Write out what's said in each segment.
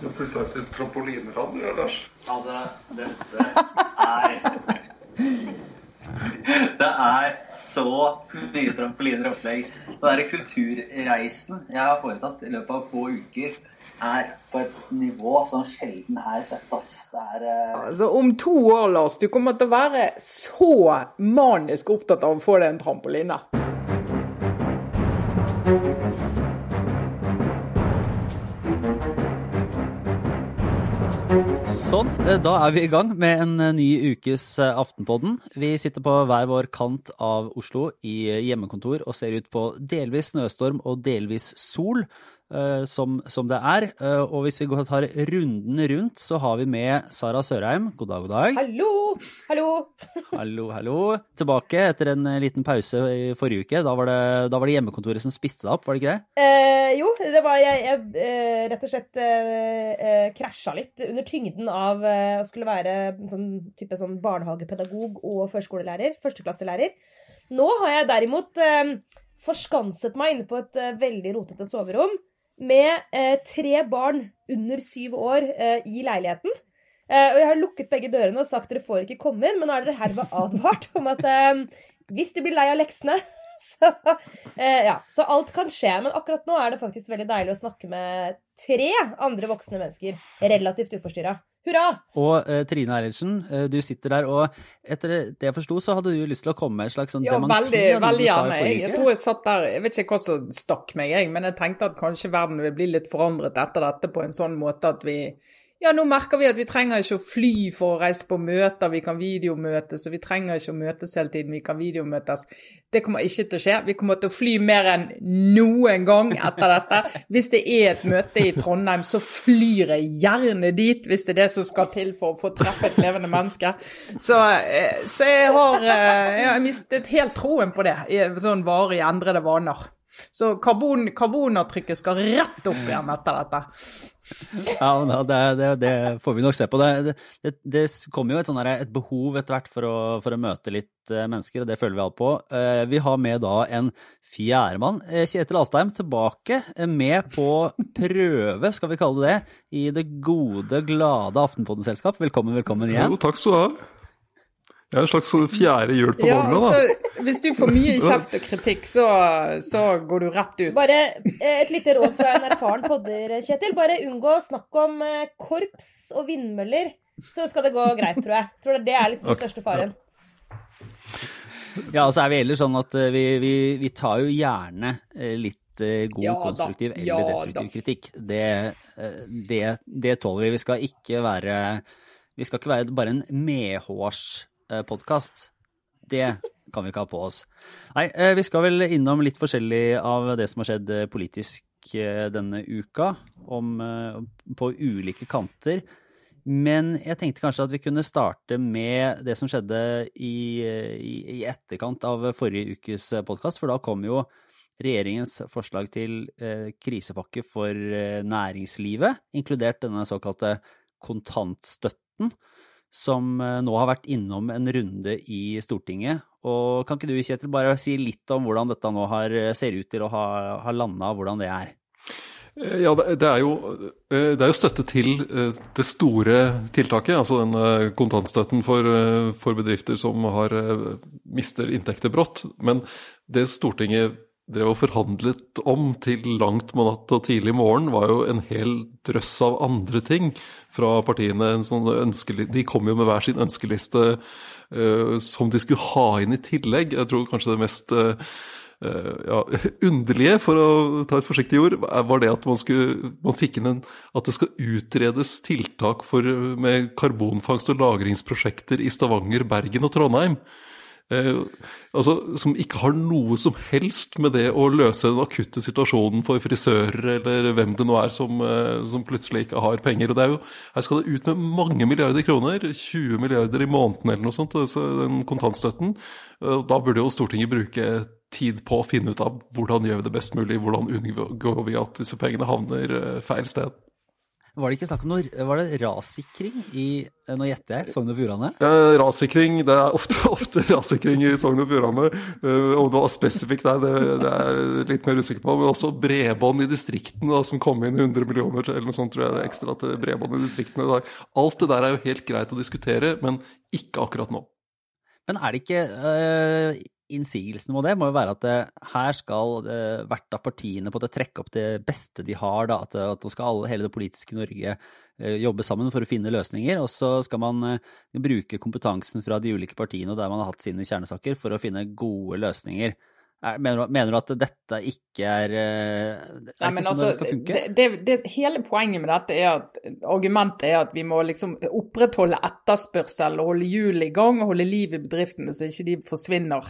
Du har flytta til trampolineland, du, Lars? Altså, dette er Det er så mye trampoliner og opplegg. Den derre kulturreisen jeg har foretatt i løpet av få uker, er på et nivå som sjelden er sett, ass. Det er uh... Altså, om to år, Lars, du kommer til å være så manisk opptatt av å få deg en trampoline. Sånn, eh, da er vi i gang med en eh, ny ukes eh, Aftenpodden. Vi sitter på hver vår kant av Oslo i hjemmekontor og ser ut på delvis snøstorm og delvis sol, som, som det er. Eh, og hvis vi går og tar runden rundt, så har vi med Sara Sørheim. God dag, god dag. Hallo! Hallo! Hallo, hallo. Tilbake etter en eh, liten pause i forrige uke. Da var det, da var det hjemmekontoret som spiste deg opp, var det ikke det? Eh, jo, det var jeg, jeg eh, rett og slett eh, eh, krasja litt under tyngden av eh, å skulle være sånn type sånn barnehagepedagog og førskolelærer. Førsteklasselærer. Nå har jeg derimot eh, forskanset meg inne på et eh, veldig rotete soverom med eh, tre barn under syv år eh, i leiligheten. Eh, og jeg har lukket begge dørene og sagt dere får ikke komme inn, men nå er dere herved advart om at eh, hvis de blir lei av leksene, så, eh, ja, så alt kan skje. Men akkurat nå er det faktisk veldig deilig å snakke med tre andre voksne mennesker. Relativt uforstyrra. Hurra! Og eh, Trine Eilertsen, eh, du sitter der, og etter det jeg forsto, så hadde du lyst til å komme med en slags sånn Ja, dementi veldig, veldig gjerne. Jeg, jeg tror jeg satt der Jeg vet ikke hva som stakk meg, jeg, men jeg tenkte at kanskje verden vil bli litt forandret etter dette på en sånn måte at vi ja, nå merker vi at vi trenger ikke å fly for å reise på møter, vi kan videomøtes, og vi trenger ikke å møtes hele tiden, vi kan videomøtes. Det kommer ikke til å skje. Vi kommer til å fly mer enn noen gang etter dette. Hvis det er et møte i Trondheim, så flyr jeg gjerne dit, hvis det er det som skal til for å få treffe et levende menneske. Så, eh, så jeg har eh, jeg har mistet helt troen på det, sånn varig endrede vaner. Så karbon, karbonavtrykket skal rett opp igjen etter dette. Ja, men det, det, det får vi nok se på. Det, det, det kommer jo et, der- et behov etter hvert for å, for å møte litt eh, mennesker, og det føler vi alle på. Eh, Vi har med da en fjerdemann, eh, Kjetil Astheim, tilbake med på prøve, skal vi kalle det det, i det gode, glade Aftenpodden-selskap. Velkommen, velkommen igjen. Jo, takk skal du ha. Jeg er en slags sånn fjerde hjul på Ja, vogna, da. Hvis du får mye kjeft og kritikk, så, så går du rett ut. Bare eh, et lite råd fra en erfaren podder, Kjetil. Bare unngå å snakke om eh, korps og vindmøller, så skal det gå greit, tror jeg. Tror det er liksom den største faren. Ja, og så er vi ellers sånn at eh, vi, vi, vi tar jo gjerne litt god Ja konstruktiv eller ja destruktiv da. kritikk. Det, det, det tåler vi. Vi skal ikke være Vi skal ikke være bare en medhårspodkast. Det kan vi ikke ha på oss. Nei, eh, vi skal vel innom litt forskjellig av det som har skjedd eh, politisk eh, denne uka, om, på ulike kanter. Men jeg tenkte kanskje at vi kunne starte med det som skjedde i, i, i etterkant av forrige ukes podkast, for da kom jo regjeringens forslag til eh, krisepakke for eh, næringslivet, inkludert denne såkalte kontantstøtten, som eh, nå har vært innom en runde i Stortinget. Og kan ikke du, Kjetil, bare si litt om hvordan dette nå har, ser ut til å ha, ha landa, hvordan det er? Eh, Ja, det er jo, eh, det er jo støtte til eh, det store tiltaket, altså den eh, kontantstøtten for, eh, for bedrifter som har, eh, mister inntekter brått. Men det Stortinget drev og forhandlet om til langt på natt og tidlig morgen, var jo en hel drøss av andre ting fra partiene. En sånn de kom jo med hver sin ønskeliste uh, som de skulle ha inn i tillegg. Jeg tror kanskje det mest eh, ja, underlige, for å ta et forsiktig ord, var det at man, skulle, man fikk inn en, at det skal utredes tiltak for, med karbonfangst- og lagringsprosjekter i Stavanger, Bergen og Trondheim. Eh, altså, som ikke har noe som helst med det å løse den akutte situasjonen for frisører eller hvem det nå er som, eh, som plutselig ikke har penger. Og det er jo, her skal det ut med mange milliarder kroner, 20 milliarder i måneden eller noe sånt, altså den kontantstøtten. Eh, Da burde jo Stortinget bruke tid på å finne ut av hvordan gjør vi det best mulig, hvordan unngår vi at disse pengene havner eh, feil sted. Var det ikke snakk om noe Var det rassikring i Nå gjetter jeg. Sogn og Fjordane? Ja, rassikring. Det er ofte, ofte rassikring i Sogn og Fjordane. Om det var spesifikt der, det, det er jeg litt mer usikker på. Men også bredbånd i distriktene, da, som kom inn 100 millioner eller noe sånt, tror jeg det er ekstra til bredbånd i distriktene. Da. Alt det der er jo helt greit å diskutere, men ikke akkurat nå. Men er det ikke uh, innsigelsene mot det må jo være at det, her skal uh, hvert av partiene på måte trekke opp det beste de har. Da, at, at nå skal alle, hele det politiske Norge jobbe sammen for å finne løsninger. Og så skal man bruke kompetansen fra de ulike partiene der man har hatt sine kjernesaker, for å finne gode løsninger. Mener mener du, at dette ikke er, er Nei, ikke sånn altså, det skal funke? Det, det, hele poenget med dette er at argumentet er at vi må liksom opprettholde etterspørsel og holde hjulene i gang og holde liv i bedriftene så ikke de forsvinner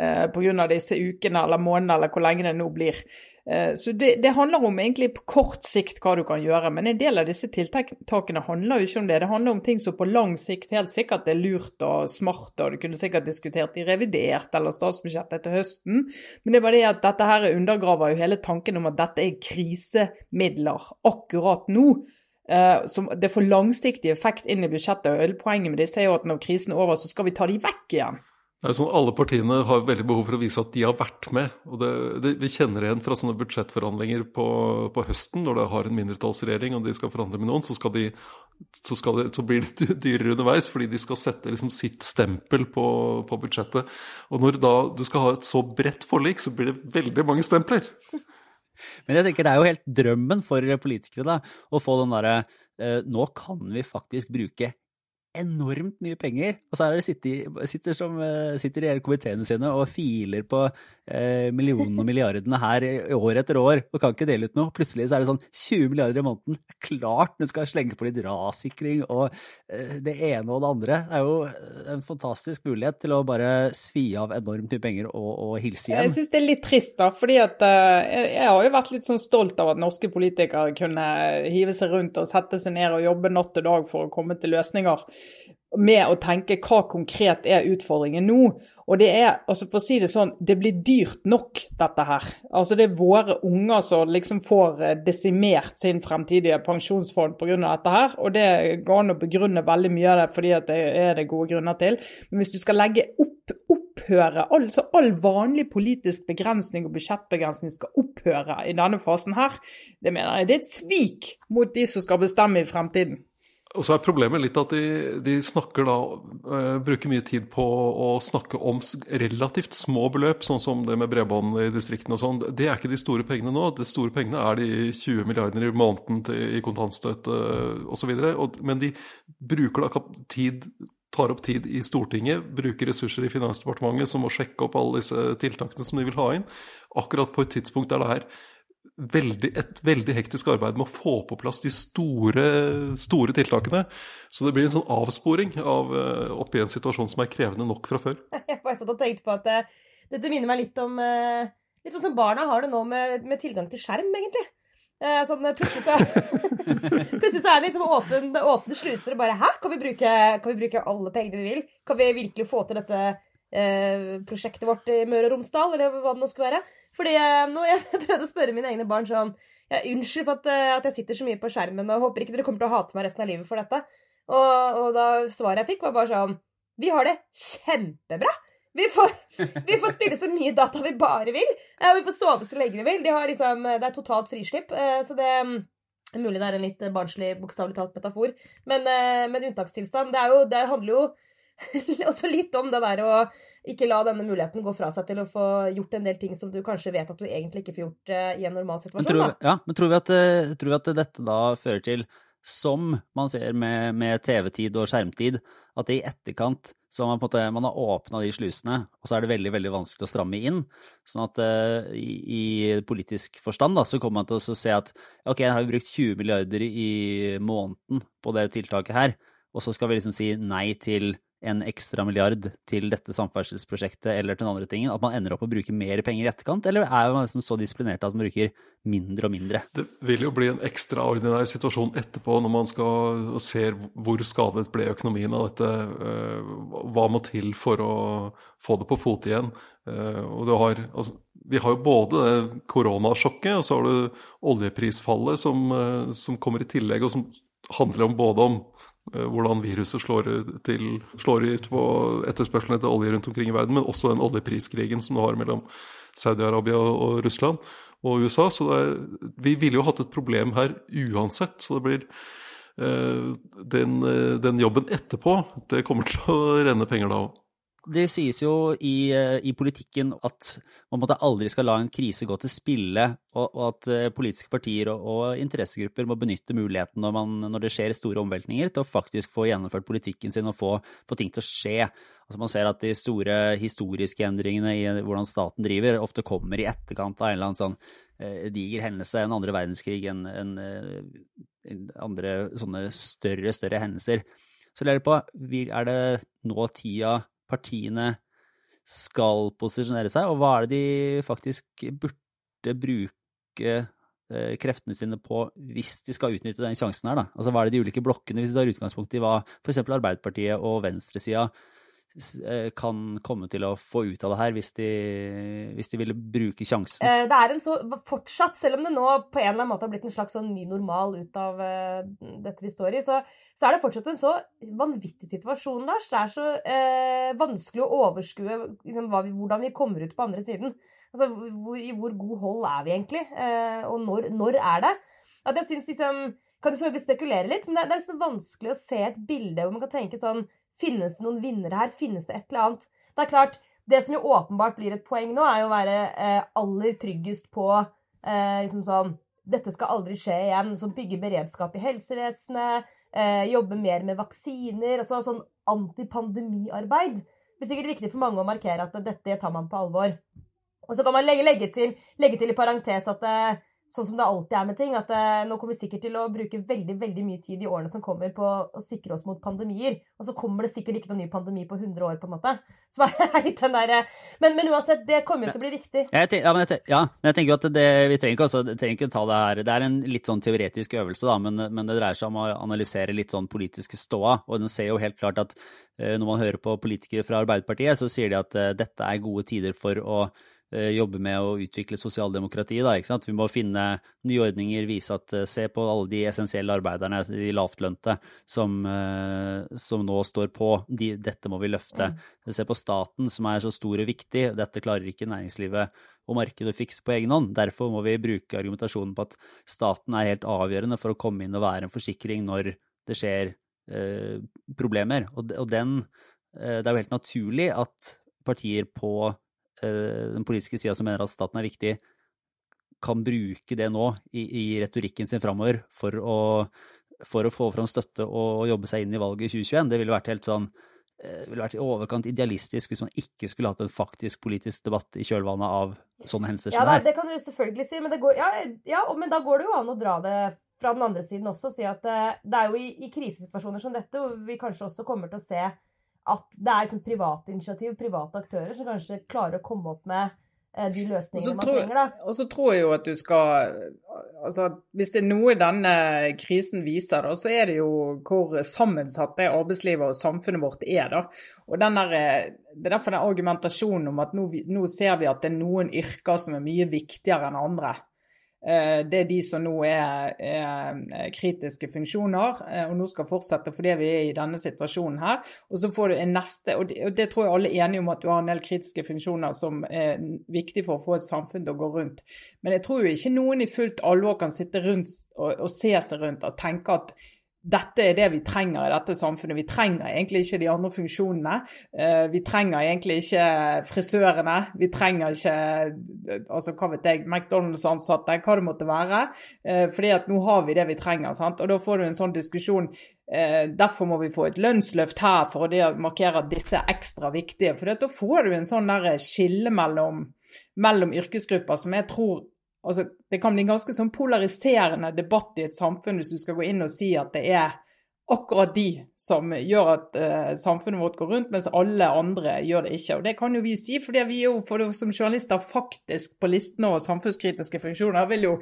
eh, pga. disse ukene eller månedene eller hvor lenge det nå blir. Eh, så det, det, handler om egentlig på kort sikt hva du kan gjøre, men en del av disse tiltakene handler jo ikke om det. Det handler om ting som på lang sikt helt sikkert er lurt og smart, og du kunne sikkert diskutert i revidert eller statsbudsjettet til høsten. Men det er bare det at dette her undergraver jo hele tanken om at dette er krisemidler akkurat nå. Uh, som det får langsiktig effekt inn i budsjettet. og Poenget med disse er jo at når krisen er over, så skal vi ta de vekk igjen. Det er sånn Alle partiene har veldig behov for å vise at de har vært med. og det, det, Vi kjenner igjen fra sånne budsjettforhandlinger på, på, høsten, når det har en mindretallsregjering og de skal forhandle med noen, så, de, så, det, så blir det dyrere underveis fordi de skal sette liksom sitt stempel på, på, budsjettet. Og når da du skal ha et så bredt forlik, så blir det veldig mange stempler. Men jeg tenker det er jo helt drømmen for politikere da, å få den derre eh, Nå kan vi faktisk bruke enormt mye penger. Og så er det sitter, sitter, som, eh, sitter i komiteene sine og filer på eh, millionene og milliardene her år etter år og kan ikke dele ut noe. Plutselig så er det sånn 20 milliarder i måneden. Klart du skal slenge på litt rassikring og eh, det ene og det andre. Det er jo en fantastisk mulighet til å bare svi av enormt mye penger og, og hilse hjem. Jeg syns det er litt trist, da. fordi at jeg, jeg, har jo vært litt sånn stolt av at norske politikere kunne hive seg rundt og sette seg ned og jobbe natt og dag for å komme til løsninger med å tenke hva konkret er utfordringen nå. Og det er, altså for å si det sånn, det blir dyrt nok, dette her. Altså Det er våre unger som liksom får eh, desimert sin fremtidige pensjonsfond pga. dette her. Og det går an å begrunne veldig mye av det fordi det er det gode grunner til. Men hvis du skal legge opp, opphøre, altså all vanlig politisk begrensning og budsjettbegrensning skal opphøre i denne fasen her, det mener jeg det er et svik mot de som skal bestemme i fremtiden. Og så er problemet litt at de, de snakker da, uh, bruker mye tid på å snakke om relativt små beløp, sånn som det med bredbånd i distriktene og sånn. Det er ikke de store pengene nå. De store pengene er de 20 milliardene i måneden til, i kontantstøtte uh, osv. Men de bruker da tid tar opp tid i Stortinget, bruker ressurser i Finansdepartementet som må sjekke opp alle disse tiltakene som de vil ha inn, akkurat på et tidspunkt der det er veldig, et veldig hektisk arbeid med å få på plass de store, store tiltakene. Så det blir en sånn avsporing av, uh, oppi en situasjon som er krevende nok fra før. Jeg bare tenkte på at uh, dette minner meg litt om uh, Litt sånn som barna har det nå med, med tilgang til skjerm, egentlig. sånn plutselig så, plutselig så er det liksom åpne, åpne sluser og bare Hæ? Kan vi, bruke, kan vi bruke alle pengene vi vil? Kan vi virkelig få til dette eh, prosjektet vårt i Møre og Romsdal, eller hva det nå skulle være. Fordi eh, nå, jeg prøvde å spørre mine egne barn sånn ja, Unnskyld for at, eh, at, jeg sitter så mye på skjermen, og håper ikke dere kommer til å hate meg resten av livet for dette. Og, og da svaret jeg fikk, var bare sånn Vi har det kjempebra! Vi får, vi får, spille så mye data vi bare vil. Og vi får sove så lenge vi vil. De liksom, det er totalt frislipp. Eh, så det er Mulig det er en litt barnslig, bokstavelig talt metafor. Men, eh, men unntakstilstand, det, jo, det handler jo også litt om det der å ikke la denne muligheten gå fra seg til å få gjort en del ting som du kanskje vet at du egentlig ikke får gjort uh, i en normal situasjon. Men tror, ja, men tror vi, at, eh, tror vi, at, dette da fører til, som man ser med, med TV-tid og skjermtid, at det i etterkant så man, på en måte, man har åpna de slusene, og så er det veldig veldig vanskelig å stramme inn. Sånn at uh, i, i, politisk forstand da, så kommer man til å se at ok, her har vi brukt 20 milliarder i måneden på det tiltaket her, og så skal vi liksom si nei til en ekstra milliard til dette samferdselsprosjektet eller til den andre tingen, at man ender opp å bruke mer penger i etterkant, eller er man liksom så disiplinert at man bruker mindre og mindre? Det vil jo bli en ekstraordinær situasjon etterpå når man skal og ser hvor skadet ble økonomien av dette. Eh, hva må til for å få det på fote igjen? Eh, og har altså, vi har jo både det koronasjokket, og så har du oljeprisfallet som, eh, som kommer i tillegg, og som handler om både om eh, hvordan viruset slår, til, slår, ut på etterspørselen etter olje rundt omkring i verden, men også den oljepriskrigen som du har mellom Saudi-Arabia og Russland og USA. Så er, vi ville jo hatt et problem her uansett. Så det blir eh, den, den, jobben etterpå, det kommer til å renne penger da òg. Det sies jo i, eh, i, politikken at man måtte aldri skal la en krise gå til spille, og, og at eh, politiske partier og, og, interessegrupper må benytte muligheten når, man, når, det skjer store omveltninger, til å faktisk få gjennomført politikken sin og få, få ting til å skje. Altså Man ser at de store historiske endringene i hvordan staten driver, ofte kommer i etterkant av en eller annen sånn eh, diger hendelse, en andre verdenskrig, en, en, en andre sånne større, større hendelser. Så lurer jeg på, er det nå tida partiene skal posisjonere seg, og hva er det de faktisk burde bruke eh, kreftene sine på hvis de skal utnytte den sjansen her, da? Altså hva er det de ulike blokkene, hvis de tar utgangspunkt i hva f.eks. Arbeiderpartiet og venstresida kan komme til å få ut av det her, hvis de, hvis de ville bruke sjansen? Eh, det er en så fortsatt, selv om det nå på en eller annen måte har blitt en slags sånn ny normal ut av dette vi står i, så så er det fortsatt en så vanvittig situasjon, Lars. Det er så eh, vanskelig å overskue liksom, vi, hvordan vi kommer ut på andre siden. Altså, hvor, I hvor god hold er vi egentlig? Eh, og når, når, er det? At jeg synes liksom, Kan du selvfølgelig spekulere litt, men det, det er liksom vanskelig å se et bilde hvor man kan tenke sånn Finnes det noen vinnere her? Finnes det et eller annet? Det er klart, det som jo åpenbart blir et poeng nå, er jo å være eh, aller tryggest på eh, liksom sånn Dette skal aldri skje igjen. Som bygge beredskap i helsevesenet eh, jobbe mer med vaksiner. altså Sånn antipandemiarbeid. Det blir sikkert viktig for mange å markere at dette tar man på alvor. Og så kan man legge, legge, til, legge til, i parentes at eh, sånn som det alltid er med ting, at eh, nå kommer vi sikkert til å bruke veldig veldig mye tid i årene som kommer på å sikre oss mot pandemier. Og så kommer det sikkert ikke noen ny pandemi på 100 år, på en måte. Så er litt den der, men, men uansett, det kommer jo til å bli viktig. Jeg tenker, ja, men jeg, ja, men jeg tenker at det, vi trenger ikke, også, trenger ikke ta det her Det er en litt sånn teoretisk øvelse, da, men, men, det dreier seg om å analysere litt sånn politiske ståa. Og den ser jo helt klart at eh, når man hører på politikere fra Arbeiderpartiet, så sier de at uh, dette er gode tider for å Eh, jobbe med å utvikle sosialdemokratiet. Da, ikke sant? Vi må finne nye ordninger, vise at eh, Se på alle de essensielle arbeiderne, de lavtlønte, som, eh, som nå står på. De, dette må vi løfte. Mm. Se på staten, som er så stor og viktig. Dette klarer ikke næringslivet og markedet å fikse på egen hånd. Derfor må vi bruke argumentasjonen på at staten er helt avgjørende for å komme inn og være en forsikring når det skjer eh, problemer. Og, og den, eh, det er jo helt naturlig at partier på Eh, den politiske sida som mener at staten er viktig, kan bruke det nå i, i retorikken sin framover for å, for å få fram støtte og jobbe seg inn i valget i 2021. Det ville vært helt sånn eh, ville vært i overkant idealistisk hvis man ikke skulle hatt en faktisk politisk debatt i kjølvannet av sånne hendelser som ja, det, det kan du selvfølgelig si, men, går, ja, ja, men, da går det jo an å dra det fra den andre siden også og si at det, eh, det er jo i, i, krisesituasjoner som dette hvor vi kanskje også kommer til å se at det er et private initiativ, private aktører, som kanskje klarer å komme opp med eh, de løsningene man tror, trenger. da. Og så tror jeg jo at du skal altså Hvis det er noe denne krisen viser, da, så er det jo hvor sammensatt det arbeidslivet og samfunnet vårt er. da. Og den der, Det er derfor den argumentasjonen om at nå, nå ser vi at det er noen yrker som er mye viktigere enn andre. Eh, det er de som nå er, er, kritiske funksjoner, eh, og nå skal fortsette fordi vi er i denne situasjonen her. Og så får du en neste, og det, og det tror jeg alle er enige om at du har en del kritiske funksjoner som er viktig for å få et samfunn til å gå rundt. Men jeg tror jo ikke noen i fullt alvor kan sitte rundt og, og se seg rundt og tenke at dette er det vi trenger i dette samfunnet. Vi trenger egentlig ikke de andre funksjonene. Eh, vi trenger egentlig ikke frisørene. Vi trenger ikke altså hva vet jeg, McDonald's-ansatte, hva det måtte være. Eh, fordi at nå har vi det vi trenger. sant? Og da får du en sånn diskusjon. Eh, derfor må vi få et lønnsløft her for å markere disse ekstra viktige. For da får du en sånn skille mellom, mellom yrkesgrupper som jeg tror altså, Det kan bli en ganske sånn polariserende debatt i et samfunn hvis du skal gå inn og si at det er akkurat de som gjør at uh, samfunnet vårt går rundt, mens alle andre gjør det ikke. Og Det kan jo vi si, fordi vi jo for det, som journalister faktisk på listen over samfunnskritiske funksjoner. vil jo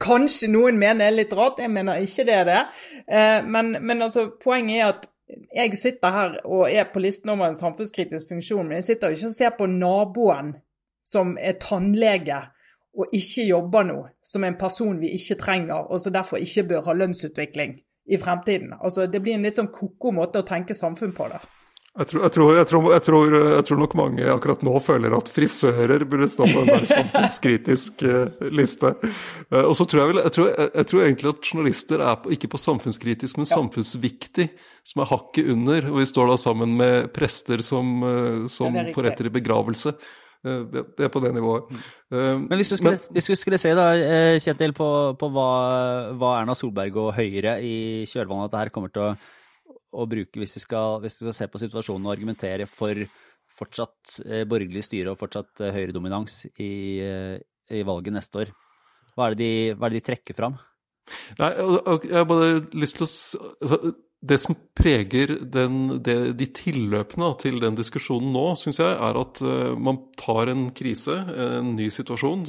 kanskje noen mene er litt rart, jeg mener ikke det er det. Uh, men, men altså, poenget er at jeg sitter her og er på listen over en samfunnskritisk funksjon, men jeg sitter jo ikke og ser på naboen som er tannlege og ikke jobber nå, som en person vi ikke trenger, og som derfor ikke bør ha lønnsutvikling i fremtiden. Altså, Det blir en litt sånn ko-ko måte å tenke samfunn på det. Jeg tror, jeg, tror, jeg, tror, tror, jeg tror, nok mange akkurat nå føler at frisører burde stå på en der samfunnskritisk uh, liste. Uh, og så tror jeg, vel, jeg, tror, egentlig at journalister er på, ikke på samfunnskritisk, men samfunnsviktig, som er hakket under. Og vi står da sammen med prester som, uh, som forretter i begravelse. Det er på det nivået. Mm. Men hvis du skulle, Men, hvis du skulle se, da, Kjetil, på, på hva, hva, Erna Solberg og Høyre i kjølvannet av dette her kommer til å å bruke hvis de, skal, hvis de, skal se på situasjonen og argumentere for fortsatt eh, borgerlig styre og fortsatt eh, høyredominans i, eh, i, valget neste år. Hva er, det de, hva er det de trekker fram? Nei, jeg har bare lyst til å altså, Det som preger den, det, de tilløpene til den diskusjonen nå, syns jeg, er at uh, man tar en krise, en ny situasjon,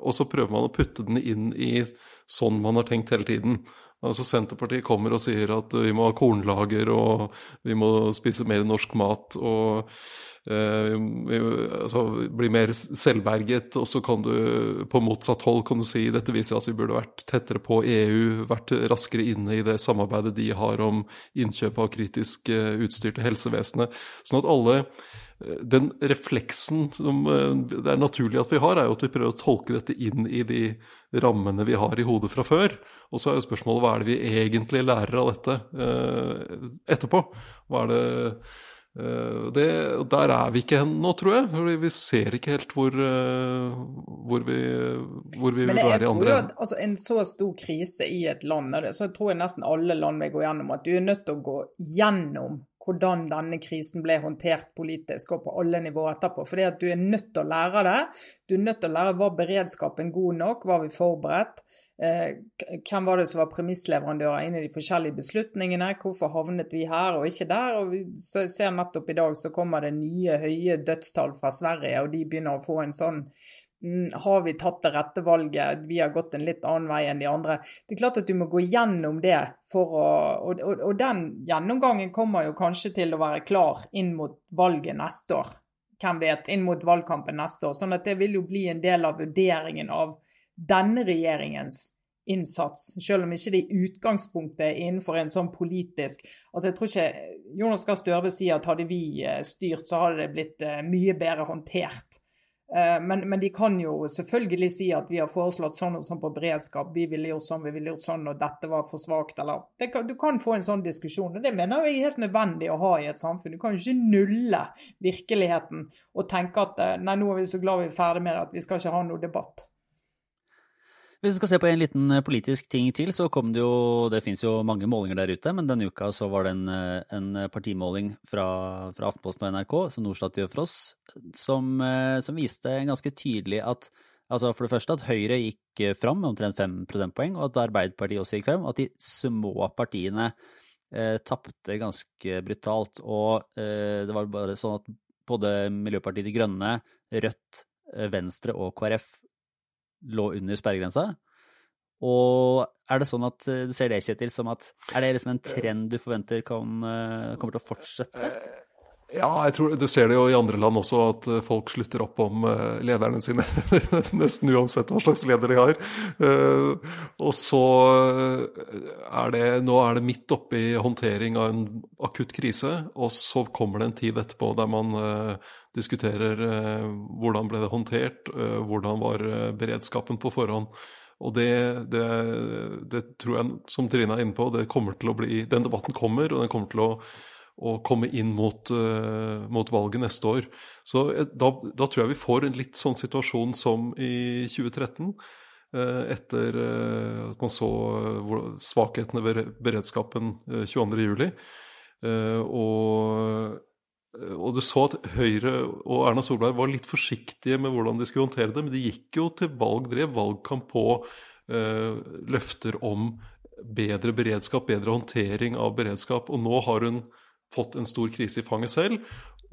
og så prøver man å putte den inn i sånn man har tenkt hele tiden. Altså Senterpartiet kommer og sier at vi må ha kornlager og vi må spise mer norsk mat og eh, altså, bli mer selvberget. Og så kan du på motsatt hold kan du si dette viser at vi burde vært tettere på EU, vært raskere inne i det samarbeidet de har om innkjøp av kritisk eh, utstyr til helsevesenet. Sånn at alle den refleksen som eh, det er naturlig at vi har, er jo at vi prøver å tolke dette inn i de rammene vi har i hodet fra før. Og så er jo spørsmålet hva er det vi egentlig lærer av dette eh, etterpå? Hva er det eh, det, der er vi ikke nå, tror jeg. fordi Vi ser ikke helt hvor, uh, hvor vi, hvor vi vil være i andre enden. Altså, en så stor krise i et land, så tror jeg nesten alle land vil gå gjennom at du er nødt til å gå gjennom hvordan denne krisen ble håndtert politisk og på alle nivåer etterpå. Fordi at du er nødt til å lære det. Du er nødt til å lære var beredskapen god nok, var vi forberedt? Eh, hvem var det som var premissleverandører inn i de forskjellige beslutningene? Hvorfor havnet vi her og ikke der? Og vi ser nettopp i dag så kommer det nye høye dødstall fra Sverige, og de begynner å få en sånn Mm, har vi tatt det rette valget? Vi har gått en litt annen vei enn de andre. Det er klart at du må gå gjennom det. for å, og, og, og den gjennomgangen kommer jo kanskje til å være klar inn mot valget neste år. Hvem vet? Inn mot valgkampen neste år. Sånn at det vil jo bli en del av vurderingen av denne regjeringens innsats, selv om ikke det i utgangspunktet er innenfor en sånn politisk altså jeg tror ikke Jonas Gahr Størve sier at hadde vi eh, styrt, så hadde det blitt eh, mye bedre håndtert. Eh, men, men, de kan jo selvfølgelig si at vi har foreslått sånn og sånn på beredskap, vi ville gjort sånn, vi ville gjort sånn, og dette var for svakt, eller kan, Du kan få en sånn diskusjon, og det mener jeg er helt nødvendig å ha i et samfunn. Du kan jo ikke nulle virkeligheten og tenke at nei, nå er vi så glad vi er ferdig med det at vi skal ikke ha noe debatt. Hvis vi skal se på en liten eh, politisk ting til, så kom det jo Det finnes jo mange målinger der ute, men denne uka så var det en, eh, en partimåling fra, fra, Aftenposten og NRK, som Norstat gjør for oss, som, eh, som, viste ganske tydelig at Altså for det første at Høyre gikk fram med omtrent fem prosentpoeng, og at Arbeiderpartiet også gikk frem. Og at de små partiene eh, tapte ganske brutalt. Og eh, det var bare sånn at både Miljøpartiet De Grønne, Rødt, Venstre og KrF lå under sperregrensa. Og er det sånn at eh, du ser det, Kjetil, som at Er det liksom en trend du forventer kan, eh, kommer til å fortsette? Eh, ja, jeg tror du ser det jo i andre land også, at folk slutter opp om lederne sine. Nesten uansett hva slags leder de har. Og så er det Nå er det midt oppe i håndtering av en akutt krise, og så kommer det en tid etterpå der man diskuterer eh, hvordan ble det håndtert, eh, hvordan var eh, beredskapen på forhånd. Og det, det, det, tror jeg, som Trine er inne på, det kommer til å bli, den debatten kommer, og den kommer til å, å komme inn mot, uh, mot, valget neste år. Så da, da, tror jeg vi får en litt sånn situasjon som i 2013. Uh, etter at man så svakhetene ved beredskapen 22.07. Og Eh, og du så at Høyre og Erna Solberg var litt forsiktige med hvordan de skulle håndtere det, men de gikk jo til valg, drev valgkamp på løfter om bedre beredskap, bedre håndtering av beredskap. Og nå har hun fått en stor krise i fanget selv,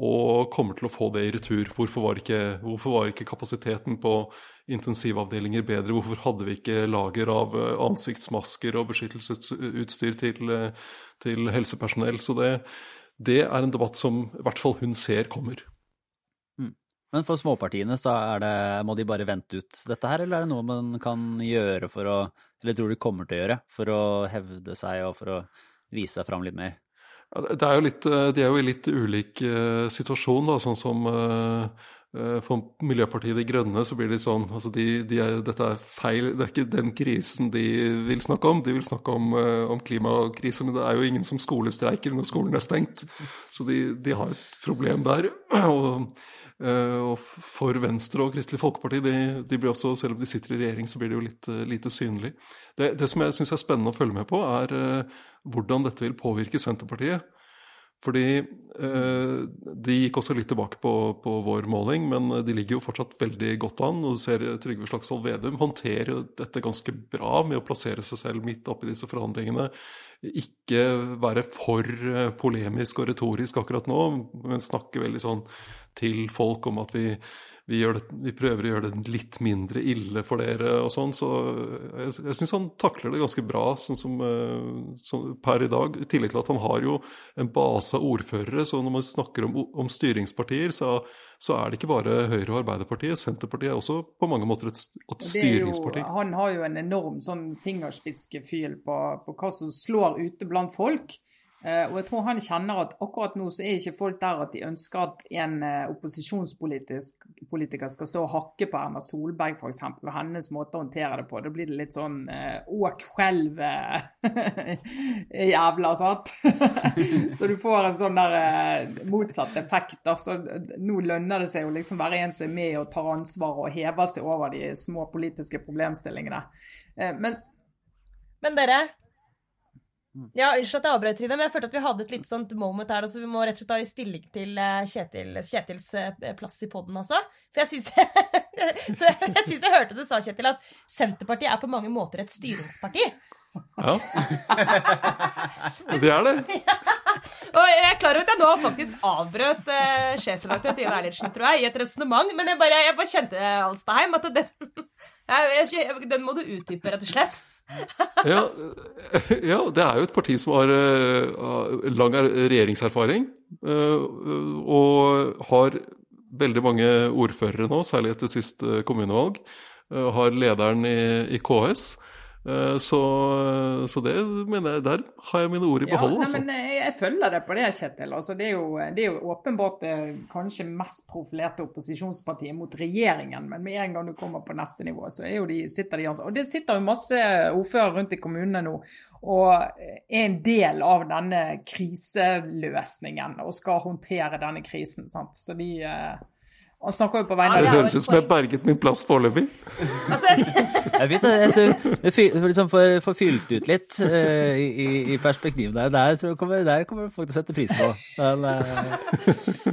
og kommer til å få det i retur. Hvorfor var ikke, hvorfor var ikke kapasiteten på intensivavdelinger bedre? Hvorfor hadde vi ikke lager av eh, ansiktsmasker og beskyttelsesutstyr til, til helsepersonell? Så det det er en debatt som i hvert fall hun ser kommer. Mm. Men for småpartiene så er det, må de bare vente ut dette her, eller er det noe man kan gjøre for å Eller tror de kommer til å gjøre for å hevde seg og for å vise seg fram litt mer? Er litt, eh, de er jo i litt ulik uh, situasjon, da, sånn som uh, for Miljøpartiet De Grønne så blir det sånn altså de, de er, Dette er feil, det er ikke den krisen de vil snakke om. De vil snakke om, om klimakrise, men det er jo ingen som skolestreiker når skolen er stengt. Så de, de har et problem der. Og Eh, og for Venstre og Kristelig Folkeparti, de, de, blir også, selv om de sitter i regjering, så blir det jo litt lite synlig. Det, det, som jeg syns er spennende å følge med på, er hvordan dette vil påvirke Senterpartiet. Fordi uh, de gikk også litt tilbake på, på, vår måling, men de ligger jo fortsatt veldig godt an. Og du ser Trygve Slagsvold Vedum håndterer dette ganske bra med å plassere seg selv midt oppi disse forhandlingene. Ikke være for polemisk og retorisk akkurat nå, men snakke veldig sånn til folk om at vi, vi, det, vi, prøver å gjøre det litt mindre ille for dere og sånn. Så jeg, jeg syns han takler det ganske bra sånn som, som, per i dag. I tillegg til at han har jo en base av ordførere, så når man snakker om, om styringspartier, så, så, er det ikke bare Høyre og Arbeiderpartiet. Senterpartiet er også på mange måter et, et styringsparti. Jo, han har jo en enorm sånn fingerspitzgefühl på, på hva som slår ute blant folk. Uh, og jeg tror han kjenner at akkurat nå så er ikke folk der at de ønsker at en uh, opposisjonspolitiker skal stå og hakke på Erna Solberg f.eks. og hennes måte å håndtere det på. Da blir det litt sånn uh, åk skjelv jævla, sant? så du får en sånn der motsatt effekt. Altså, nå lønner det seg jo liksom være en som er med og tar ansvar og hever seg over de små politiske problemstillingene. men men dere. Ja, Unnskyld at jeg avbrøt, Trine, men jeg følte at vi hadde et litt sånt moment her. Så vi må rett og slett ta i stilling til eh, Kjetil, Kjetils eh, plass i poden, altså. For jeg syns jeg, jeg, synes jeg hørte du sa, Kjetil, at Senterpartiet er på mange måter et styringsparti. Ja. det er det. Ja. Og jeg er klar over at jeg nå faktisk avbrøt uh, sjefredaktør Trine Eilertsen, tror jeg, i et resonnement, men jeg bare, jeg bare kjente, Alstaheim, at den, den må du utdype, rett og slett ja, ja, det er jo et parti som har uh, lang regjeringserfaring. Uh, og har veldig mange ordførere nå, særlig etter sist kommunevalg. Uh, har lederen i, i KS. Eh, så, så, det mener jeg, der har jeg mine ord i behold. Ja, altså. men jeg, jeg, følger det på det, Kjetil. Altså, det, er jo, det, er jo, åpenbart det kanskje mest profilerte opposisjonspartiet mot regjeringen. Men med en gang du kommer på neste nivå, så de, sitter de Og det sitter jo masse ordførere rundt i kommunene nå og er en del av denne kriseløsningen og skal håndtere denne krisen. Sant? Så de eh, han snakker jo på vegne av Det høres ut som jeg berget min plass foreløpig. Altså, jeg vet det. Jeg liksom får, får fylt ut litt uh, i, i perspektivet der. Der, så kommer, der kommer folk til å sette pris på. Men, uh...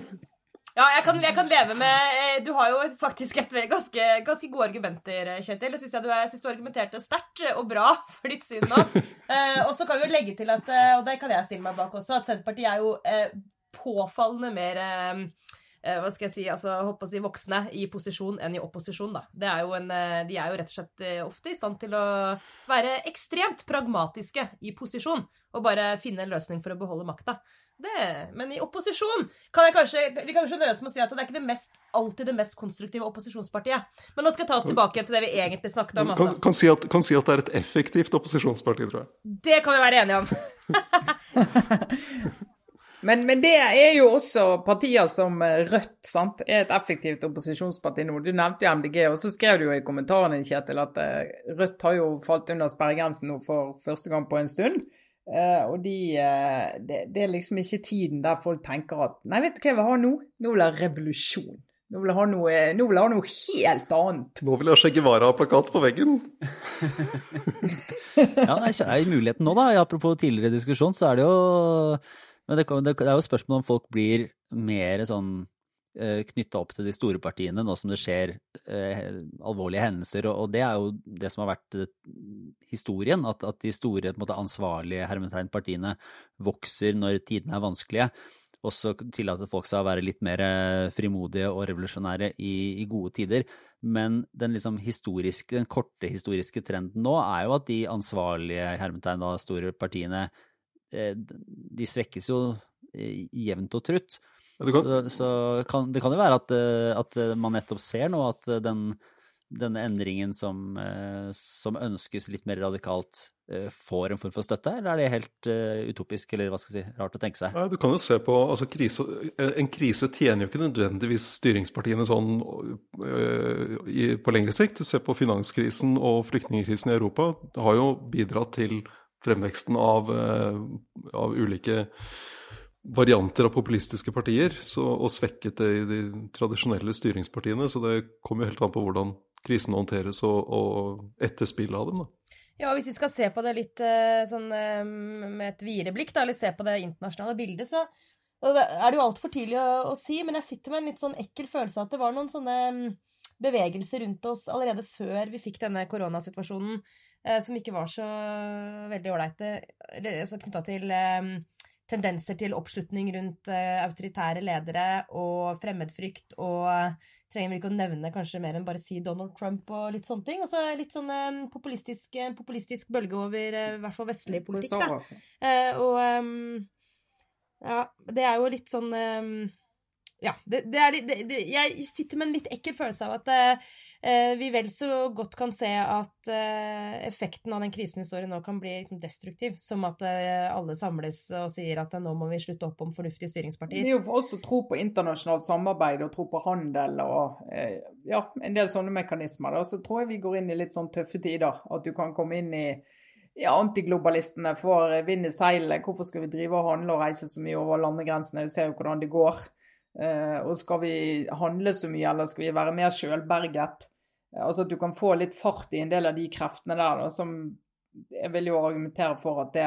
Ja, jeg kan, jeg kan, leve med eh, Du har jo faktisk et ganske, ganske gode argumenter, Kjetil. Jeg syns du, du argumenterte sterkt og bra for ditt syn nå. Uh, og så kan vi jo legge til at, og det kan jeg stille meg bak også, at Senterpartiet er jo påfallende mer hva skal jeg si, altså, håper å si voksne i posisjon enn i opposisjon. Da. Er en, eh, de er jo rett og slett eh, ofte i stand til å være ekstremt pragmatiske i posisjon og bare finne en løsning for å beholde makta. men i opposisjon kan jeg kanskje, vi kan kanskje nøye oss med å si at det er ikke det mest, alltid det mest konstruktive opposisjonspartiet. Men nå skal jeg ta oss tilbake til det vi egentlig snakket om. Altså. Kan, kan, si at, kan si at det er et effektivt opposisjonsparti, tror jeg. Det kan vi være enige om. Men, men, det er jo også partier som eh, Rødt sant? er et effektivt opposisjonsparti nå. Du nevnte jo MDG, og så skrev du jo i kommentaren din, Kjetil, at eh, Rødt har jo falt under sperregrensen nå for første gang på en stund. Uh, og de, uh, det, det, er liksom ikke tiden der folk tenker at Nei, vet du hva jeg vil ha nå? Nå vil jeg ha revolusjon. Nå vil jeg ha noe, nå vil jeg ha noe helt annet. Nå vil jeg ha Che Guevara-plakat på veggen. ja, det er muligheten nå, da. Apropos tidligere diskusjon, så er det jo men det, det, er jo spørsmål om folk blir mer sånn eh, knytta opp til de store partiene nå som det skjer eh, alvorlige hendelser. Og, og, det er jo det som har vært eh, historien, at, at, de store måte, ansvarlige hermetegnpartiene vokser når tidene er vanskelige. Og så tillater folk seg å være litt mer eh, frimodige og revolusjonære i, i gode tider. Men den, liksom historiske, den korte historiske trenden nå er jo at de ansvarlige hermetegn, store partiene de svekkes jo eh, jevnt og trutt. Kan, Så, så kan, det kan jo være at, eh, at man nettopp ser nå at eh, den, denne endringen som, eh, som ønskes litt mer radikalt, eh, får en form for støtte, eller er det helt eh, utopisk, eller hva skal jeg si, rart å tenke seg? Nei, du kan jo se på altså krise, En krise tjener jo ikke nødvendigvis styringspartiene sånn på lengre sikt. Du ser på finanskrisen og flyktningkrisen i Europa. Det har jo bidratt til fremveksten av, øh, av ulike varianter av populistiske partier, så, og svekket det i de tradisjonelle styringspartiene. Så det kommer jo helt an på hvordan krisen håndteres og, og etterspillet av dem. da. Ja, Hvis vi skal se på det litt eh, sånn eh, med et videre blikk, da, eller se på det internasjonale bildet, så er det jo altfor tidlig å, å si, men jeg sitter med en litt sånn ekkel følelse av at det var noen sånne mm, bevegelser rundt oss allerede før vi fikk denne koronasituasjonen, eh, som ikke var så veldig ålreite, altså knytta til eh, tendenser til oppslutning rundt eh, autoritære ledere og fremmedfrykt og eh, trenger vel ikke å nevne kanskje mer enn bare si Donald Trump og litt sånne ting. Og så litt sånn eh, populistisk, eh, populistisk bølge over eh, i hvert fall vestlig politikk, da. Eh, og ja, det er jo litt sånn Ja, det, det er det, det, Jeg sitter med en litt ekkel følelse av at eh, eh, vi vel så godt kan se at eh, effekten av den krisen vi står i nå, kan bli liksom destruktiv. Som at eh, alle samles og sier at nå må vi slutte opp om fornuftige Det styringspartier. er jo for oss å tro på internasjonalt samarbeid og tro på handel og eh, ja, en del sånne mekanismer. Da. Så tror jeg vi går inn i litt sånn tøffe tider. At du kan komme inn i ja, antiglobalistene får vind i seilene. Hvorfor skal vi drive og handle og reise så mye over landegrensene? Du ser jo hvordan det går. Eh, og skal vi handle så mye, eller skal vi være mer sjølberget? Eh, altså at du kan få litt fart i en del av de kreftene der, da, som jeg vil jo argumentere for at det,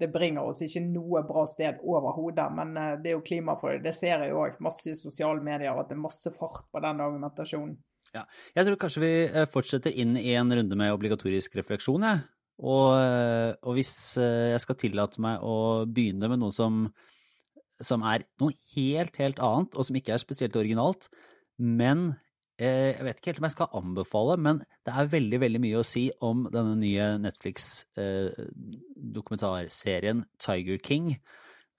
det bringer oss ikke noe bra sted overhodet. Men eh, det er jo klima for det. Det ser jeg jo òg. Masse sosiale medier at det er masse fart på den argumentasjonen. Jeg tror kanskje vi fortsetter inn i en runde med obligatorisk refleksjon, jeg. Og, og hvis jeg skal tillate meg å begynne med noe som, som er noe helt, helt annet, og som ikke er spesielt originalt, men eh, jeg vet ikke helt om jeg skal anbefale, men det er veldig, veldig mye å si om denne nye Netflix-dokumentarserien Tiger King,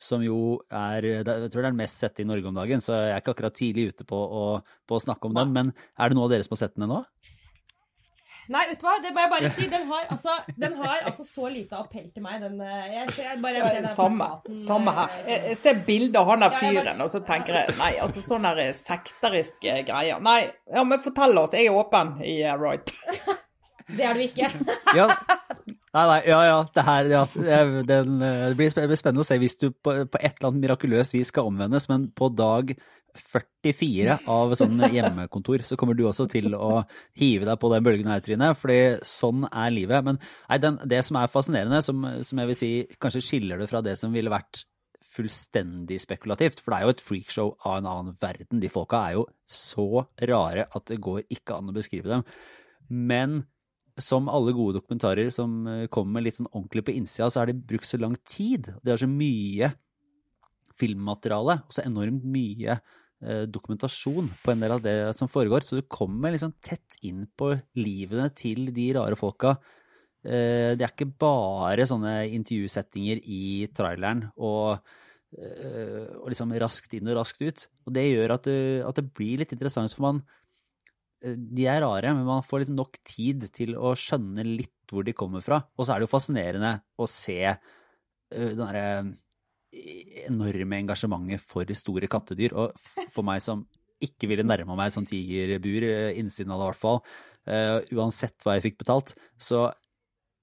som jo er Jeg tror det er den mest sette i Norge om dagen, så jeg er ikke akkurat tidlig ute på å, på å snakke om den. Men er det noen av dere som har sett den ennå? Nei, vet du hva, det må jeg bare si. Den har altså, den har altså så lite appell til meg. Den, eh, jeg, jeg bare ser den Samme, plakaten, samme her. eh, Jeg, jeg ser bildet av han der Ja, fyren, og så tenker jeg nei, altså sånne der sekteriske greier. Nei, ja, men fortell oss. Jeg er åpen i yeah, Right. Det er du ikke. Ja. Nei, nei, ja, ja. Det her, ja. Den, eh, det blir spennende å se hvis du på, på et eller annet mirakuløst vis skal omvendes, men på dag 44 av sånn hjemmekontor, så kommer du også til å hive deg på den bølgen her, Trine, fordi sånn er livet. Men nei, den, det som er fascinerende, som, som jeg vil si kanskje skiller det fra det som ville vært fullstendig spekulativt, for det er jo et freakshow av en annen verden. De folka er jo så rare at det går ikke an å beskrive dem. Men som alle gode dokumentarer som eh, kommer litt sånn ordentlig på innsida, så er det brukt så lang tid. De har så mye filmmateriale og så enormt mye eh, dokumentasjon på en del av det som foregår. Så du kommer liksom tett inn på livene til de rare folka. Eh, det er ikke bare sånne intervjusettinger i traileren og, og liksom raskt inn og raskt ut. Og det gjør at det, at det blir litt interessant, for man de er rare, men man får liksom nok tid til å skjønne litt hvor de kommer fra. Og så er det jo fascinerende å se eh, den derre enorme engasjementet for store kattedyr. Og for meg som ikke ville nærma meg sånn tigerbur, eh, innsiden av det i hvert fall, eh, uansett hva jeg fikk betalt, så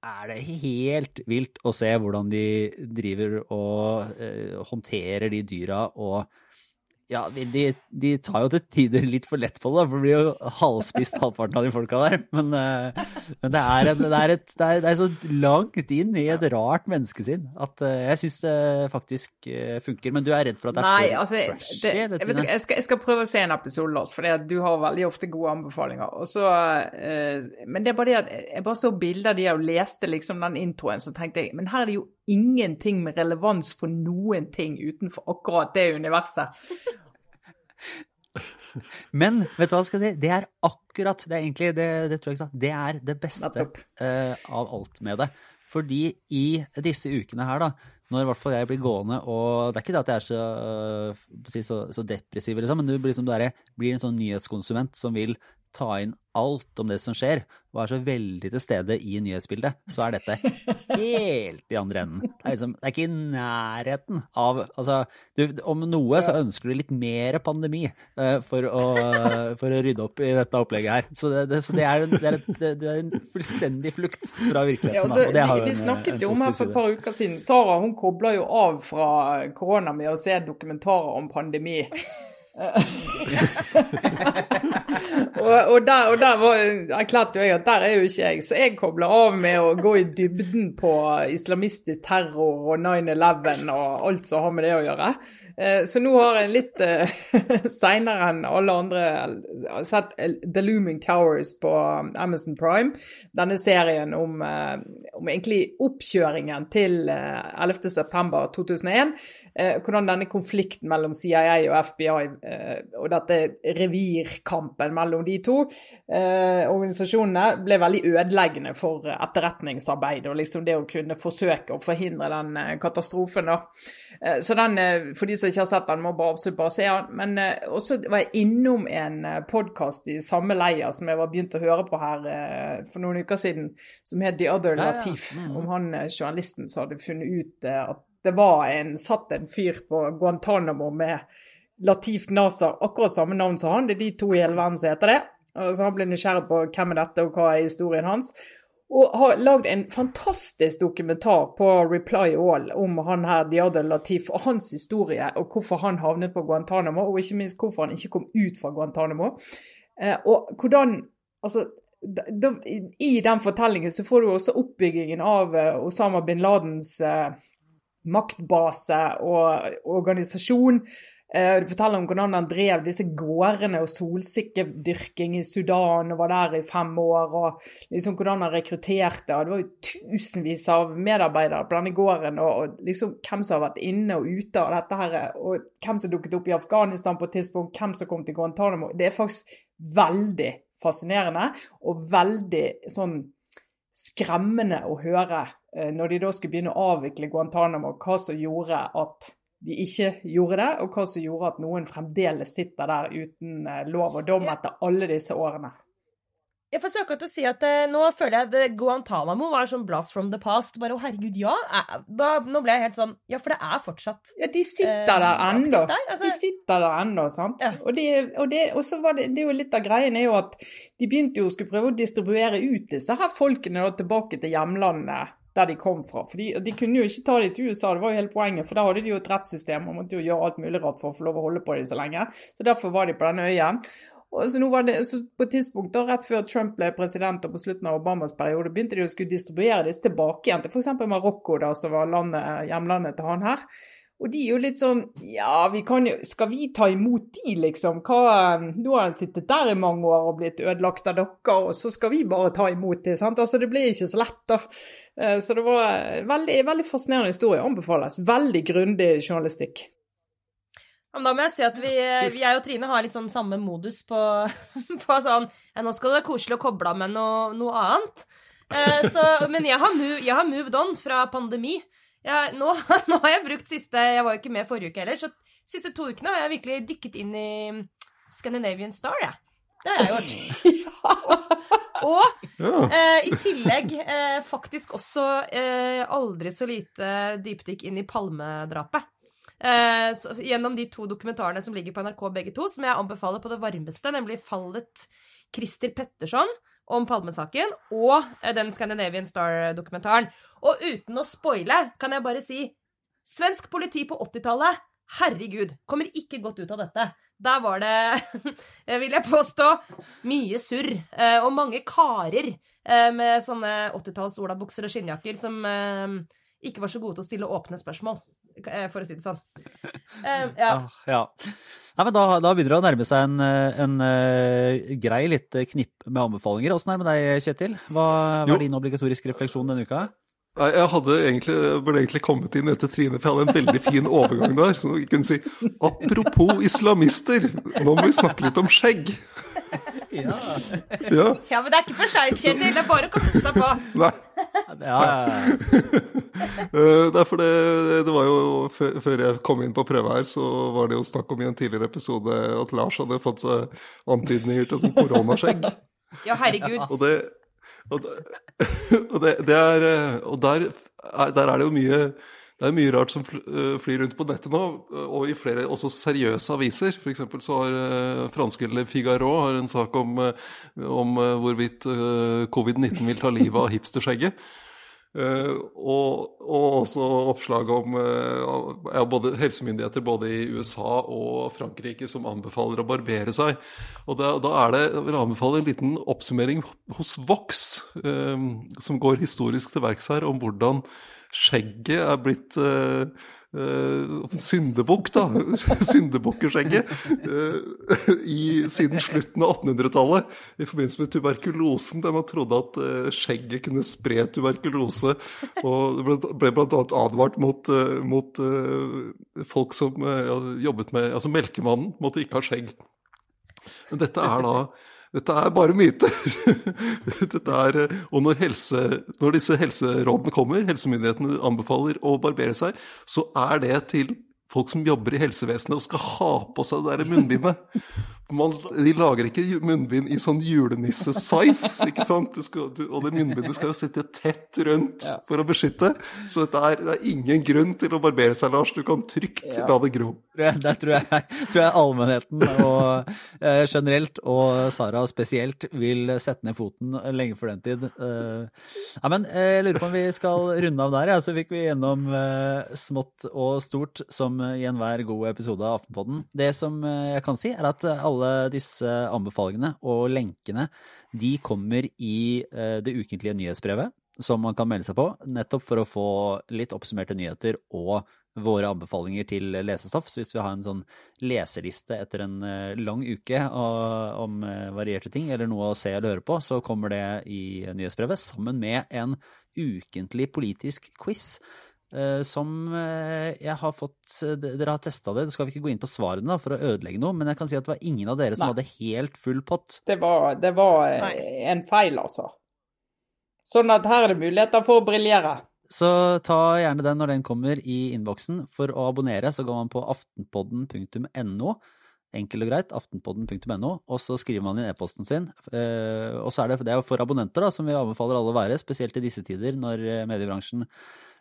er det helt vilt å se hvordan de driver og eh, håndterer de dyra og ja, de, de tar jo til tider litt for lett på det, for det blir jo halvspist halvparten av de folka der. Men, eh, men det, er en, det, er et, det, er, det er så langt inn i et rart menneskesinn at eh, jeg syns det faktisk eh, funker. Men du er redd for at det er Nei, for altså, trashy? det, jeg, vet, ikke, jeg, skal, jeg skal prøve å se en episode, Lars, for du har veldig ofte gode anbefalinger. Og så, eh, men det er bare det at jeg bare så bilder de og leste liksom den introen, så tenkte jeg men her er det jo ingenting med relevans for noen ting utenfor akkurat det universet. Men vet du hva, jeg skal si? det er akkurat Det er egentlig det, det tror jeg ikke sa. Det er det beste eh, av alt med det. Fordi i disse ukene her, da, når i hvert fall jeg blir gående og Det er ikke det at jeg er så, uh, så, så depressiv, liksom, men du blir, liksom, du blir en sånn nyhetskonsument som vil ta inn alt om det som skjer, og er så veldig til stede i nyhetsbildet, så er dette helt i andre enden. Det er, liksom, det er ikke i nærheten av Altså, du, om noe så ønsker du litt mer pandemi uh, for, å, for, å, rydde opp i dette opplegget her. Så det, det, så det er, det er, er en fullstendig flukt fra virkeligheten. Ja, altså, vi, vi, snakket jo om her for et par uker siden. Sara hun kobler jo av fra korona med å se dokumentarer om pandemi. og, og, der, og der var, erklærte jo jeg at der er jo ikke jeg, så jeg kobler av med å gå i dybden på islamistisk terror og 9-11 og alt som har med det å gjøre. Eh, så nå har jeg litt uh, seinere enn alle andre sett The Looming Towers på Amazon Prime. Denne serien om, om egentlig oppkjøringen til uh, 11.9.2001. Uh, hvordan denne konflikten mellom CIA og FBI og dette revirkampen mellom de to organisasjonene ble veldig ødeleggende for etterretningsarbeid og liksom det å kunne forsøke å forhindre den katastrofen. Så den, for de som ikke har sett den, må bare absolutt bare se den. Men uh, også var jeg innom en eh, podkast i samme leia som jeg var begynt å høre på her uh, for noen uker siden, som het The Other Latif. Ja. Mm. Om han uh, journalisten som hadde funnet ut at det var en, satt en fyr på Guantánamo med Latif Nasar, akkurat samme navn som han. Det er de to i hele verden som heter det. Så han ble nysgjerrig på hvem er dette og hva er historien hans. Og har lagd en fantastisk dokumentar på Reply All om han her Diadel Latif og hans historie, og hvorfor han havnet på Guantánamo, og ikke minst hvorfor han ikke kom ut fra Guantánamo. Eh, og hvordan Altså, I den fortellingen så får du også oppbyggingen av uh, Osama bin Ladens uh, maktbase og organisasjon. Uh, du forteller om hvordan han drev disse gårdene og solsikkedyrking i Sudan og var der i fem år. og liksom Hvordan han rekrutterte. og Det var jo tusenvis av medarbeidere på denne gården. Og, liksom hvem som har vært inne og ute av dette her, og hvem som dukket opp i Afghanistan på et tidspunkt, hvem som kom til Guantánamo. Det er faktisk veldig fascinerende og veldig sånn skremmende å høre uh, når de da skulle begynne å avvikle Guantánamo, hva som gjorde at de ikke gjorde det, og hva som gjorde at noen fremdeles sitter der uten eh, lov og dom etter alle disse årene. Jeg forsøker søke å si at uh, Nå føler jeg at Guantánamo var sånn blast from the past. Bare å, herregud, ja. Da, nå ble jeg helt sånn Ja, for det er fortsatt Ja, de sitter uh, der ennå. Altså, de sitter der ennå, sant. Ja. Og, de, og, det, og, så var det, det er jo litt av greien er jo at de begynte jo å skulle prøve å distribuere ut disse her folkene da, tilbake til hjemlandet der de kom fra. For de, kunne jo ikke ta dem til USA, det var jo hele poenget. For da hadde de jo et rettssystem og måtte jo gjøre alt mulig rart for å få lov å holde på dem så lenge. Så derfor var de på denne øyen. Og så, nå var det, så på et tidspunkt da, rett før Trump ble president og på slutten av Obamas periode, begynte de å skulle distribuere disse tilbake igjen til f.eks. Marokko, da, som var landet, hjemlandet til han her. Og de er jo litt sånn Ja, vi kan jo Skal vi ta imot de, liksom? Hva, nå har han sittet der i mange år og blitt ødelagt av dere, og så skal vi bare ta imot de, sant? Altså, det blir ikke så lett, da. Eh, så det var en veldig, veldig fascinerende historie. Anbefales. Veldig grundig journalistikk. Men da må jeg si at vi, vi jeg og Trine har litt sånn samme modus på, på sånn ja, Nå skal det være koselig å koble av med noe, noe annet. Eh, så, men jeg har, move, jeg har, moved on fra pandemi. Jeg, nå, nå, har jeg brukt siste Jeg var jo ikke med forrige uke heller, så siste to ukene har jeg virkelig dykket inn i Scandinavian Star, jeg. Det har jeg gjort. Og eh, i tillegg eh, faktisk også eh, aldri så lite dypdykk inn i palmedrapet. Eh, så, gjennom de to dokumentarene som ligger på NRK begge to, som jeg anbefaler på det varmeste, nemlig Fallet Christer Petterson om Palmesaken og eh, den Scandinavian Star-dokumentaren. Og uten å spoile kan jeg bare si svensk politi på 80-tallet Herregud, kommer ikke godt ut av dette. Der var det, vil jeg påstå, mye surr. Eh, og mange karer eh, med sånne 80-talls olabukser og skinnjakker som eh, ikke var så gode til å stille åpne spørsmål, for å si det sånn. Ja. ja. Nei, men da, da, begynner det å nærme seg en, en grei litt knipp med anbefalinger. Åssen er det med deg, Kjetil? Hva, hva er din obligatoriske refleksjon denne uka? Nei, Jeg hadde egentlig, burde egentlig kommet inn etter Trine, for jeg hadde en veldig fin overgang der. Så jeg kunne si apropos islamister, nå må vi snakke litt om skjegg. Ja. ja. ja men det er ikke for seint, Kjetil. Det er bare å kaste seg på. Nei. Ja, ja, ja. Eh, det er for det, det var jo før, før jeg kom inn på prøve her, så var det jo snakk om i en tidligere episode at Lars hadde fått seg antydninger til sånn koronaskjegg. Ja, herregud. Og det Og, det, det, er, eh, og der, er, der er det jo mye det mye rart som øh, flyr rundt på nettet nå, og i flere også seriøse aviser. F.eks. så har øh, franske Le Figaro har en sak om, om hvorvidt øh, covid-19 vil ta livet av hipsterskjegget. Eh, og, og også oppslag om eh, ja, både helsemyndigheter både i USA og Frankrike som anbefaler å barbere seg. Og da, da er det, jeg vil anbefale en liten oppsummering hos Vox, eh, som går historisk til verks her, om hvordan skjegget er blitt eh, syndebukk, da. Syndebukkeskjegget. eh, siden slutten av 1800-tallet i forbindelse med tuberkulosen, der man trodde at eh, skjegget kunne spre tuberkulose. Og det ble, ble bl.a. advart mot, mot folk som jobbet med Altså melkemannen måtte ikke ha skjegg. Men dette er da dette er bare myter. Er, eh, og når, helse, når disse helserådene kommer, helsemyndighetene anbefaler å barbere seg, så er det til folk som jobber i helsevesenet og skal ha på seg det der munnbindet. Man, de lager ikke munnbind i sånn julenisse-size, ikke sant? Du skal, du, og det munnbindet skal jo sitte tett rundt for å beskytte. Så dette er, det er ingen grunn til å barbere seg, Lars. Du kan trygt Ja. la det gro. Det Der tror jeg, tror jeg allmennheten og eh, generelt, og Sara spesielt, vil sette ned foten lenge før den tid. Eh, ja, men eh, jeg lurer på om vi skal runde av der. Ja. Så fikk vi gjennom eh, smått og stort som i enhver god episode av Aftenpodden. Det som eh, jeg kan si, er at alle disse anbefalingene og lenkene de kommer i eh, det ukentlige nyhetsbrevet som man kan melde seg på, nettopp for å få litt oppsummerte nyheter og våre anbefalinger til lesestoff. Så hvis vi har en sånn leseliste etter en eh, lang uke om eh, varierte ting, eller noe å se eller høre på, så kommer det i nyhetsbrevet sammen med en ukentlig politisk quiz. Eh, Som eh, jeg har fått Dere har testa det, så skal vi ikke gå inn på svarene da, for å ødelegge noe, men jeg kan si at det var ingen av dere som Nei. hadde helt full pott. Det var, det var eh, en feil, altså. Sånn at her er det muligheter for å briljere. Så ta gjerne den når den kommer i innboksen. For å abonnere så går man på aftenpodden.no. Enkelt og greit, aftenpodden.no, og så skriver man inn e-posten sin. Eh, og så er det, det er for abonnenter, da, som vi anbefaler alle å være, spesielt i disse tider når eh, mediebransjen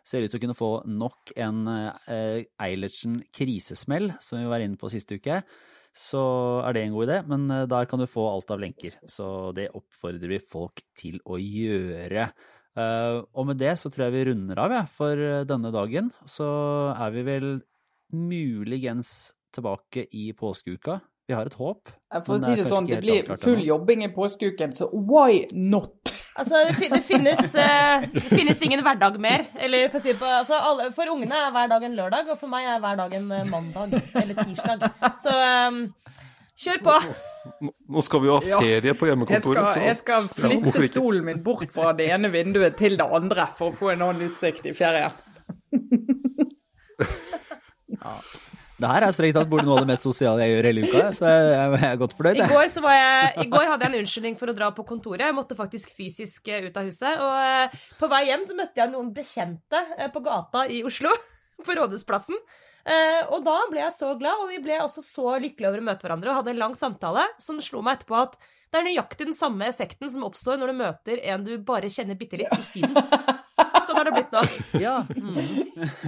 ser ut til å kunne få nok en eh, Eilertsen krisesmell, som vi var inne på siste uke. Så er det en god idé, men eh, der kan du få alt av lenker. Så det oppfordrer vi folk til å gjøre. Eh, og med det så tror jeg vi runder av ja, for denne dagen. Så er vi vel muligens tilbake i påskeuka. Vi har et håp. For å si det sånn, det blir full jobbing i påskeuken, så why not? Altså, det, fin- det, finnes, eh, det finnes ingen hverdag mer. Eller for, å si på, altså, alle, for ungene er hver dag en lørdag, og for meg er hver dag en eh, mandag eller tirsdag. Så um, kjør på! Nå- skal vi jo ha ferie på Jeg hjemmekontoret. skal, jeg skal flytte stolen min bort fra det ene vinduet til det andre for å få en annen utsikt i ferien. Det her er strengt tatt burde noe av det mest sosiale jeg gjør hele uka, så jeg, er godt fornøyd. I går, så var jeg, I går hadde jeg en unnskyldning for å dra på kontoret. Jeg måtte faktisk fysisk eh, ut av huset. Og eh, på vei hjem så møtte jeg noen bekjente eh, på gata i Oslo, på Rådhusplassen. Eh, og da ble jeg så glad, og vi ble også så lykkelige over å møte hverandre og hadde en lang samtale som slo meg etterpå at det er nøyaktig den samme effekten som oppstår når du møter en du bare kjenner bitte litt i Syden. Sånn har det blitt nå. Ja. Mm.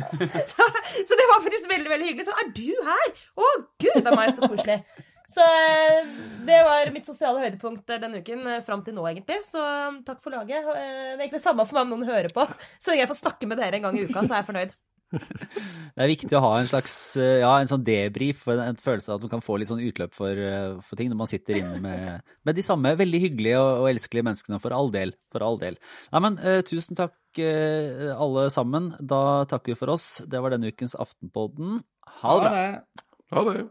Så det var faktisk veldig veldig hyggelig. Så er du her? Å, gud a meg, så koselig. Så eh, det var mitt sosiale høydepunkt eh, denne uken, eh, fram til nå, egentlig. Så takk for laget. Det er egentlig samme for meg om noen hører på. Så lenge jeg får snakke med dere en gang i uka, så er jeg fornøyd. Det er viktig å ha en slags eh, ja, en sånn debrief, en, en følelse av at du kan få litt sånn utløp for, eh, for ting når man sitter inne med, med de samme veldig hyggelige og, og elskelige menneskene, for all del. For all del. Nei, men uh, tusen takk uh, alle sammen. Da takker vi for oss. Det var denne ukens Aftenpodden. Ha det bra. Ha det. Ha det.